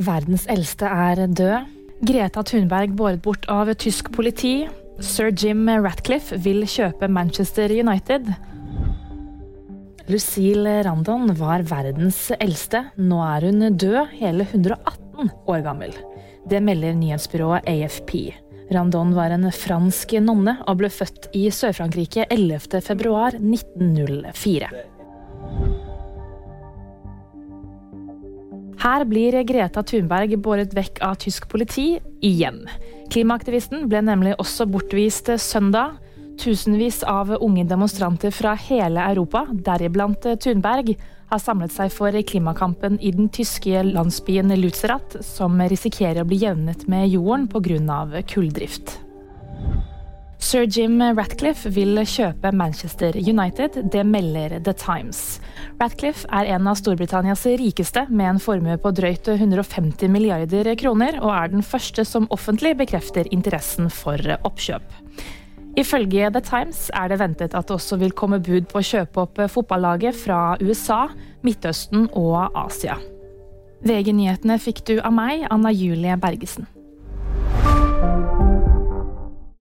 Verdens eldste er død. Greta Thunberg båret bort av tysk politi. Sir Jim Ratcliffe vil kjøpe Manchester United. Lucille Randon var verdens eldste. Nå er hun død, hele 118 år gammel. Det melder nyhetsbyrået AFP. Randon var en fransk nonne og ble født i Sør-Frankrike 11.2.1904. Her blir Greta Thunberg båret vekk av tysk politi igjen. Klimaaktivisten ble nemlig også bortvist søndag. Tusenvis av unge demonstranter fra hele Europa, deriblant Thunberg, har samlet seg for klimakampen i den tyske landsbyen Lutzerat, som risikerer å bli jevnet med jorden pga. kulldrift. Sir Jim Ratcliffe vil kjøpe Manchester United, det melder The Times. Ratcliffe er en av Storbritannias rikeste, med en formue på drøyt 150 milliarder kroner, og er den første som offentlig bekrefter interessen for oppkjøp. Ifølge The Times er det ventet at det også vil komme bud på å kjøpe opp fotballaget fra USA, Midtøsten og Asia. VG-nyhetene fikk du av meg, Anna Julie Bergesen.